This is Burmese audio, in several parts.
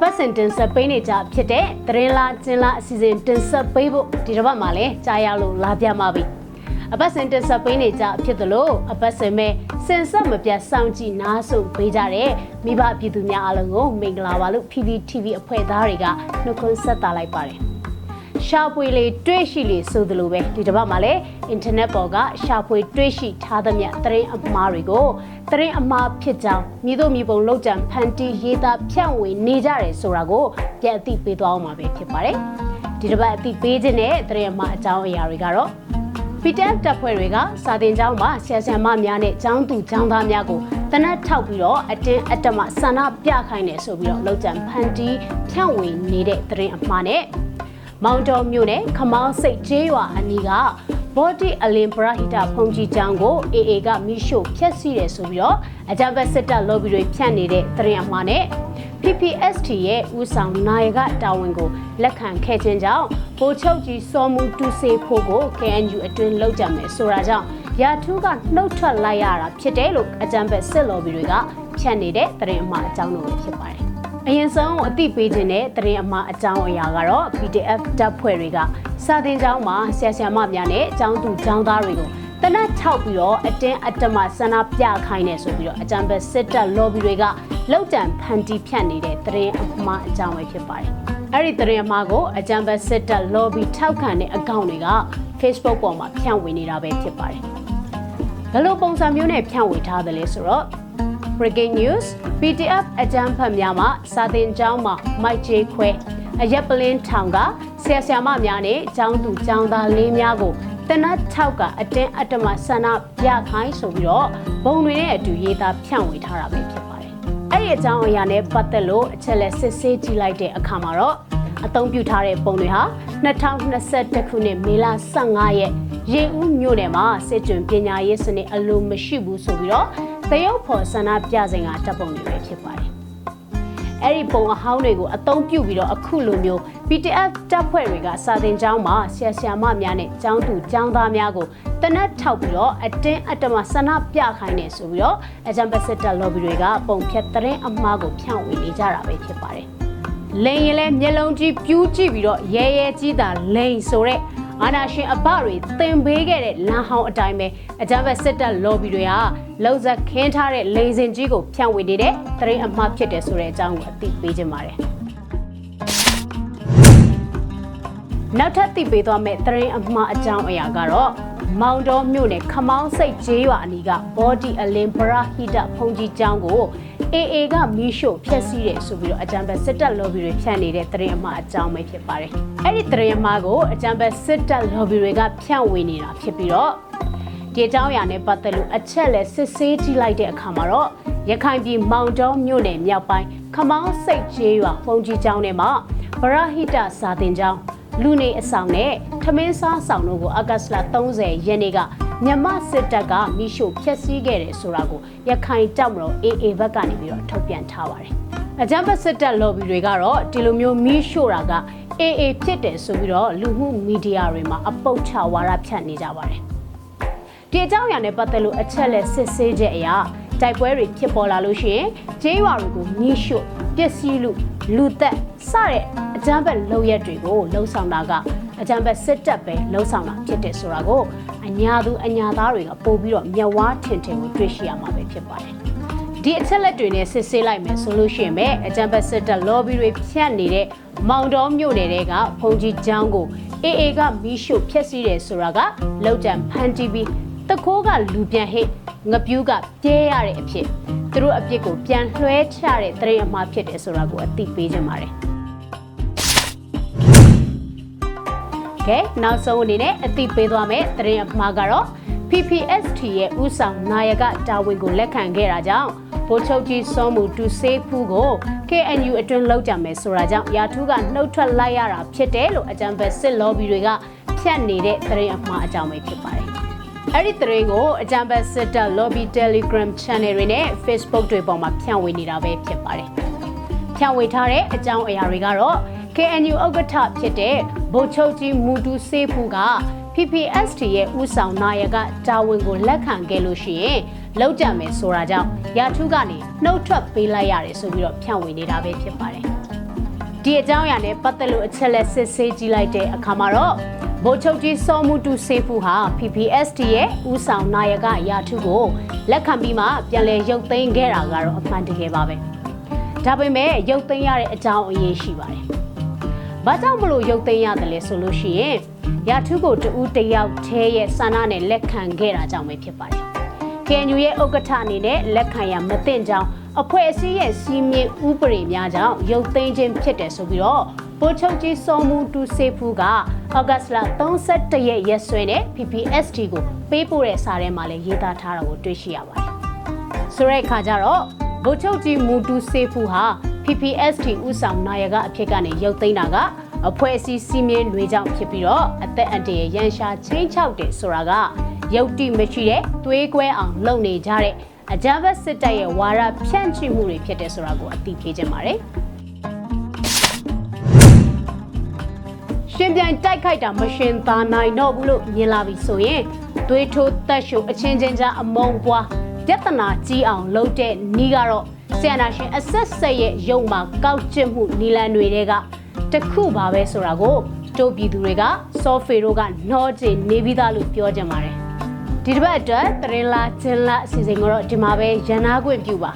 အပတ်စဉ်တင်ဆက်ပေးနေကြဖြစ်တဲ့သတင်းလားကျင်းလားအစီအစဉ်တင်ဆက်ပေးဖို့ဒီတစ်ပတ်မှာလည်းကြားရလို့လာပြမှာပြီအပတ်စဉ်တင်ဆက်ပေးနေကြဖြစ်သလိုအပတ်စဉ်မဲ့စင်ဆက်မပြတ်စောင့်ကြည့်နားဆုံပေးကြတဲ့မိဘပြည်သူများအားလုံးကိုမင်္ဂလာပါလို့ PPTV အဖွဲ့သားတွေကနှုတ်ခွန်းဆက်တာလိုက်ပါတယ် ရှာဖွေလေတွေ့ရှိလေဆိုသလိုပဲဒီတစ်ပတ်မှာလည်းအင်တာနက်ပေါ်ကရှာဖွေတွေ့ရှိထားသမျှသတင်းအမှားတွေကိုသတင်းအမှားဖြစ်ကြောင်းမြေတို့မြေပုံလောက်ကြံဖန်တီးရေးသားဖြန့်ဝေနေကြတယ်ဆိုတာကိုပြန်အသိပေးသွားအောင်မှာပဲဖြစ်ပါတယ်ဒီတစ်ပတ်အသိပေးခြင်းတဲ့သတင်းအမှားအကြောင်းအရာတွေကတော့ PTF တပ်ဖွဲ့တွေကစာတင်ကျောင်းမှာဆရာဆရာမများနဲ့ကျောင်းသူကျောင်းသားများကိုတနက်ထောက်ပြီးတော့အတင်းအတမဆန္ဒပြခိုင်းတယ်ဆိုပြီးတော့လောက်ကြံဖန်တီးဖြန့်ဝေနေတဲ့သတင်းအမှားနဲ့ မောင်တော်မြို့နယ်ခမောင်းစိတ်ကျေးရွာအနီးကဘော်ဒီအလင်ပရဟိတဖုန်ကြီးကျောင်းကို AA ကမိရှို့ဖျက်ဆီးတယ်ဆိုပြီးတော့အကြမ်းဖက်စစ်တပ် lobby တွေဖြန့်နေတဲ့သတင်းအမှားနဲ့ PPST ရဲ့ဦးဆောင်နိုင်ကတာဝန်ကိုလက်ခံခဲ့ခြင်းကြောင့်ဗိုလ်ချုပ်ကြီးစောမှုတူစေဖို့ကို KNU အတွင်းလောက်ကြမယ်ဆိုတာကြောင့်ရာထူးကနှုတ်ထွက်လိုက်ရတာဖြစ်တယ်လို့အကြံပဲစစ်လော်ဘီတွေကဖြန့်နေတဲ့သတင်းအမှားအကြောင်းတို့ပဲဖြစ်ပါတယ်။ အရင်ဆုံးအသိပေးခြင်းတဲ့သတင်းအမှားအကြောင်းအရာကတော့ PDF တပ်ဖွဲ့တွေကစာတင်ကျောင်းမှာဆရာဆရာမများနဲ့ကျောင်းသူကျောင်းသားတွေကိုတနတ်ထောက်ပြီးတော့အတင်းအတမဆန္ဒပြခိုင်းနေဆိုပြီးတော့အကြံပဲစစ်တပ် lobby တွေကလောက်တံဖန်တီးဖြန့်နေတဲ့သတင်းအမှားအကြောင်းပဲဖြစ်ပါတယ်။အဲ့ဒီသတင်းအမှားကိုအကြံပဲစစ်တပ် lobby ထောက်ခံတဲ့အကောင့်တွေက Facebook ပေါ်မှာဖြန့်ဝေနေတာပဲဖြစ်ပါတယ်။ဘယ်လိုပုံစံမျိုးနဲ့ဖြန့်ဝေထားသလဲဆိုတော့ Breaking News PDF အကြမ်းဖက်များမှာစာတင်ကျောင်းမှာမိုက်ဂျေခွဲအရက်ပလင်းထောင်ကဆရာဆရာမများနဲ့ကျောင်းသူကျောင်းသားလေးများကိုတနတ်ထောက်ကအတင်းအတမဆန္ဒပြခိုင်းဆိုပြီးတော့ဘုံတွေနဲ့အတူရေးသားဖြန့်ဝေထားတာပဲဖြစ်ပါတယ်။အဲ့ဒီအကြောင်းအရာနဲ့ပတ်သက်လို့အချက်လက်စစ်ဆေးကြည့်လိုက်တဲ့အခါမှာတော့အသုံးပြုထားတဲ့ပုံတွေဟာ2021ခုနှစ်မေလ15ရက်ရေဦးမြို့နယ်မှာစစ်ကြွပညာရေးစနစ်အလိုမရှိဘူးဆိုပြီးတော့ သရုပ်ဖော်ဆန္ဒပြစဉ်ကတပ်ပုံတွေပဲဖြစ်ပါတယ်။အဲ့ဒီပုံအဟောင်းတွေကိုအသုံးပြုပြီးတော့အခုလိုမျိုး PTF တပ်ဖွဲ့တွေကစာသင်ကျောင်းမှာဆရာဆရာမများနဲ့ကျောင်းသူကျောင်းသားများကိုတနက်ထောက်ပြီးတော့အတင်းအတမဆန္ဒပြခိုင်းနေဆိုပြီးတော့အဂျမ်ဘက်စစ်တပ် lobby တွေကပုံဖြတ်သတင်းအမှားကိုဖြန့်ဝေနေကြတာပဲဖြစ်ပါတယ်။လိန်ရင်လဲမျက်လုံးကြီးပြူးကြည့်ပြီးတော့ရဲရဲကြီးတာလိန်ဆိုတဲ့ အာနာရှင်အဘတွေတင်ပေးခဲ့တဲ့လမ်းဟောင်းအတိုင်းပဲအကြမ်းဖက်စစ်တပ် lobby တွေဟာလောက်ဇက်ခင်းထားတဲ့လေစင်ကြီးကိုဖြန့်ဝေနေတဲ့သတင်းအမှားဖြစ်တယ်ဆိုတဲ့အကြောင်းကိုအသိပေးခြင်းပါတယ်နောက်ထပ်သိပေးသွားမယ့်သတင်းအမှားအကြောင်းအရာကတော့မောင်တော်မြို့နယ်ခမောင်းစိတ်ကျေးရွာအနီးကဘော်ဒီအလင်ဘရာဟိတဖုန်ကြီးကျောင်းကို AA ကမီးရှို့ဖျက်ဆီးတယ်ဆိုပြီးတော့အကြံပဲစစ်တပ် lobby တွေဖြန့်နေတဲ့သတင်းအမှားအကြောင်းပဲဖြစ်ပါတယ်။အဲ့ဒီသတင်းအမှားကိုအကြံပဲစစ်တပ် lobby တွေကဖြန့်ဝေနေတာဖြစ်ပြီးတော့ဒီအကြောင်းအရာနဲ့ပတ်သက်လို့အချက်လက်စစ်ဆေးကြည့်လိုက်တဲ့အခါမှာတော့ရခိုင်ပြည်မောင်တောမြို့နယ်မြောက်ပိုင်းခမောင်းစိတ်ကျေးရွာဖုန်ကြီးကျောင်းထဲမှာဗရဟိတစာတင်ကျောင်းလူနေအဆောင်နဲ့ထမင်းစားဆောင်တို့ကိုအဂတ်စ်လ30ရက်နေ့က မြန်မာစစ်တပ်ကမိရှို့ဖျက်ဆီးခဲ့တယ်ဆိုတာကိုရခိုင်တပ်မတော် AA ဘက်ကနေပြီးတော့ထုတ်ပြန်ထားပါတယ်။အကြမ်းဖက်စစ်တပ် lobby တွေကတော့ဒီလိုမျိုးမိရှို့တာက AA ဖြစ်တယ်ဆိုပြီးတော့လူမှုမီဒီယာတွေမှာအပုတ်ချဝါဒဖြန့်နေကြပါတယ်။ဒီအကြောင်းအရာနဲ့ပတ်သက်လို့အချက်လက်စစ်ဆေးချက်အရာတိုက်ပွဲတွေဖြစ်ပေါ်လာလို့ရှိရင်ကျေးရွာတွေကိုမိရှို့ပျက်စီးလူလူသက်စတဲ့အကြမ်းဖက်လုပ်ရက်တွေကိုလှုံ့ဆော်တာက အကြံဘက်စစ်တပ်ပဲလှုံ့ဆော်တာဖြစ်တယ်ဆိုတာကိုအညာသူအညာသားတွေကပို့ပြီးတော့မျက်ဝါးထင်ထင်ကိုတွေ့ရှိရမှာပဲဖြစ်ပါတယ်။ဒီအချက်လက်တွေနဲ့စစ်ဆေးလိုက်မယ်ဆိုလို့ရှိရင်ပဲအကြံဘက်စစ်တပ် lobby တွေဖြန့်နေတဲ့မောင်တော်မြို့နယ်တွေကဖုန်ကြီးကျောင်းကို AA ကမီးရှို့ဖျက်ဆီးတယ်ဆိုတာကလောက်ကြံဖန်တီးပြီးတခိုးကလူပြန်ဟိငပြူးကပြဲရတဲ့အဖြစ်သူတို့အပြစ်ကိုပြန်လွှဲချတဲ့တရင်အမှားဖြစ်တယ်ဆိုတာကိုအသိပေးကြပါတယ်။ ကဲနောက်ဆုံးအနေနဲ့အသိပေးသွားမယ့်သတင်းအမှားကတော့ PPST ရဲ့ဥဆောင်နာယကတာဝန်ကိုလက်ခံခဲ့တာကြောင့်ဗိုလ်ချုပ်ကြီးစောမှုတူစေးဖူးကို KNU အတွင်းလောက်ကြမယ်ဆိုတာကြောင့်ရာထူးကနှုတ်ထွက်လိုက်ရတာဖြစ်တယ်လို့အကြံပေးစစ် lobby တွေကဖြတ်နေတဲ့သတင်းအမှားအကြောင်းပဲဖြစ်ပါတယ်။အဲ့ဒီသတင်းကိုအကြံပေးစစ်တပ် lobby Telegram channel တွေနဲ့ Facebook တွေပေါ်မှာဖြန့်ဝေနေတာပဲဖြစ်ပါတယ်။ဖြန့်ဝေထားတဲ့အကြောင်းအရာတွေကတော့ KNU ဥက္ကဋ္ဌဖြစ်တဲ့ ဗိုလ်ချုပ်ကြီးမူတူစေးဖူးက PPST ရဲ့ဥဆောင်နာယကတာဝန်ကိုလက်ခံခဲ့လို့ရှိရင်လောက်ကြမယ်ဆိုတာကြောင့်ရာထူးကနေနှုတ်ထွက်ပေးလိုက်ရတယ်ဆိုပြီးတော့ဖြန့်ဝေနေတာပဲဖြစ်ပါတယ်ဒီအကြောင်းအရာနဲ့ပတ်သက်လို့အချက်လက်စစ်ဆေးကြည့်လိုက်တဲ့အခါမှာတော့ဗိုလ်ချုပ်ကြီးစောမှုတူစေဖူဟာ PPST ရဲ့ဦးဆောင်နာယကအရာထုကိုလက်ခံပြီးမှပြန်လည်ရုပ်သိမ်းခဲ့တာကတော့အမှန်တကယ်ပါပဲဒါပေမဲ့ရုပ်သိမ်းရတဲ့အကြောင်းအရေးရှိပါတယ် ဘာကြောင့်မလို့ရုပ်သိမ်းရတယ်လဲဆိုလို့ရှိရင်ရာထုကိုတူးတယောက်သေးရဲ့ဆန္ဒနဲ့လက်ခံခဲ့တာကြောင့်ပဲဖြစ်ပါတယ် KNU ရဲ့ဥက္ကဋ္ဌအနေနဲ့လက်ခံရမသင့်ကြောင်းအဖွဲ့အစည်းရဲ့စီမင်းဥပဒေများကြောင့်ရုပ်သိမ်းခြင်းဖြစ်တယ်ဆိုပြီးတော့ပိုချုပ်ကြီးစောမှုတူစေဖူးကဩဂတ်စ်လ31ရက်ရက်စွဲနဲ့ PPST ကိုပေးပို့တဲ့စာထဲမှာလည်းရေးသားထားတာကိုတွေ့ရှိရပါတယ်။ဆိုတဲ့အခါကျတော့ဗိုလ်ချုပ်ကြီးမူတူစေဖူးဟာ PPST ဥဆောင်နာယကအဖြစ်ကနေရုပ်သိမ်းတာကအဖွဲ့အစည်းစီမင်းတွေကြောင့်ဖြစ်ပြီးတော့အသက်အန္တရာယ်ရန်ရှာချင်းချောက်တယ်ဆိုတာကရုပ်တိမရှိတဲ့သွေးကွဲအောင်လုပ်နေကြတဲ့အကြမ်းဖက်စစ်တပ်ရဲ့ဝါရဖြန့်ချိမှုတွေဖြစ်တဲ့ဆိုတာကိုအသိပေးခြင်းပါတယ်ရှင်ပြိုင်တိုက်ခိုက်တာမရှင်သာနိုင်တော့ဘူးလို့မြင်လာပြီဆိုရင်သွေးထိုးတက်ရှုအချင်းချင်းကြားအမုံပွားပြဿနာကြီးအောင်လုပ်တဲ့နီးကတော့ ဆီယနာရှင်အဆက်ဆက်ရဲ့ရုံမှာကောက်ကျစ်မှုနီလန်တွေကတခုပါပဲဆိုတာကိုတိုးပြည်သူတွေကစောဖေတို့ကနှောကျနေပြီးသားလို့ပြောကြပါတယ်ဒီတစ်ပတ်အတွက်တရင်လာကျင်းလာအစီအစဉ်ကိုတော့ဒီမှာပဲရန်နာခွင့်ပြုပါ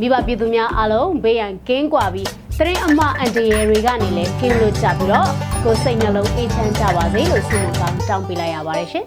မိဘပြည်သူများအားလုံးဘေးရန်ကင်းကွာပြီးတရင်အမအန်တရယ်တွေကနေလည်းကင်းလို့ကြပြီးတော့ကိုယ်စိတ်နှလုံးအေးချမ်းကြပါစေလို့ဆုမကောင်းတောင်းပေးလိုက်ရပါတယ်ရှင်